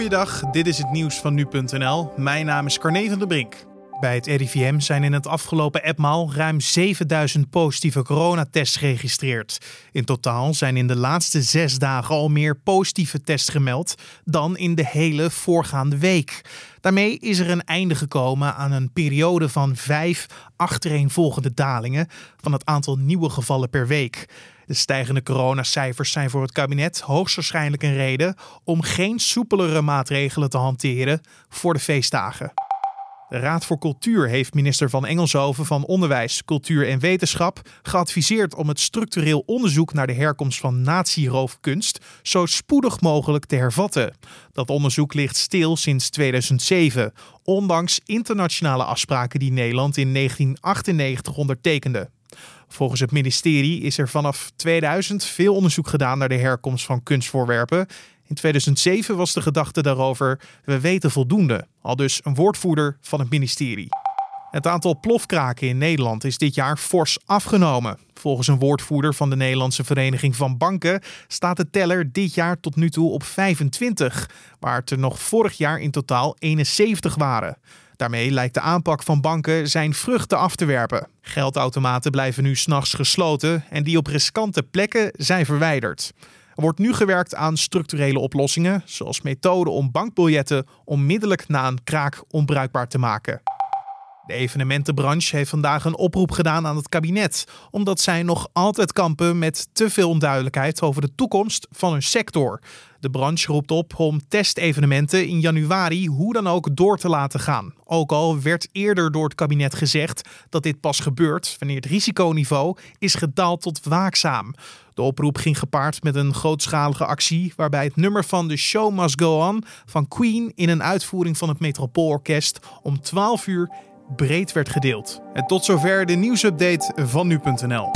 Goeiedag, dit is het nieuws van nu.nl. Mijn naam is Carne van Brink. Bij het RIVM zijn in het afgelopen etmaal ruim 7000 positieve coronatests geregistreerd. In totaal zijn in de laatste zes dagen al meer positieve tests gemeld dan in de hele voorgaande week. Daarmee is er een einde gekomen aan een periode van vijf achtereenvolgende dalingen van het aantal nieuwe gevallen per week. De stijgende coronacijfers zijn voor het kabinet hoogstwaarschijnlijk een reden om geen soepelere maatregelen te hanteren voor de feestdagen. De Raad voor Cultuur heeft minister van Engelshoven van Onderwijs, Cultuur en Wetenschap geadviseerd om het structureel onderzoek naar de herkomst van natieroofkunst zo spoedig mogelijk te hervatten. Dat onderzoek ligt stil sinds 2007, ondanks internationale afspraken die Nederland in 1998 ondertekende. Volgens het ministerie is er vanaf 2000 veel onderzoek gedaan naar de herkomst van kunstvoorwerpen. In 2007 was de gedachte daarover: we weten voldoende. Al dus een woordvoerder van het ministerie. Het aantal plofkraken in Nederland is dit jaar fors afgenomen. Volgens een woordvoerder van de Nederlandse Vereniging van Banken staat de teller dit jaar tot nu toe op 25, waar het er nog vorig jaar in totaal 71 waren. Daarmee lijkt de aanpak van banken zijn vruchten af te werpen. Geldautomaten blijven nu s'nachts gesloten en die op riskante plekken zijn verwijderd. Er wordt nu gewerkt aan structurele oplossingen, zoals methoden om bankbiljetten onmiddellijk na een kraak onbruikbaar te maken. De evenementenbranche heeft vandaag een oproep gedaan aan het kabinet, omdat zij nog altijd kampen met te veel onduidelijkheid over de toekomst van hun sector. De branche roept op om testevenementen in januari hoe dan ook door te laten gaan. Ook al werd eerder door het kabinet gezegd dat dit pas gebeurt wanneer het risiconiveau is gedaald tot waakzaam. De oproep ging gepaard met een grootschalige actie waarbij het nummer van The Show Must Go On van Queen in een uitvoering van het Metropoolorkest om 12 uur breed werd gedeeld. En tot zover de nieuwsupdate van nu.nl.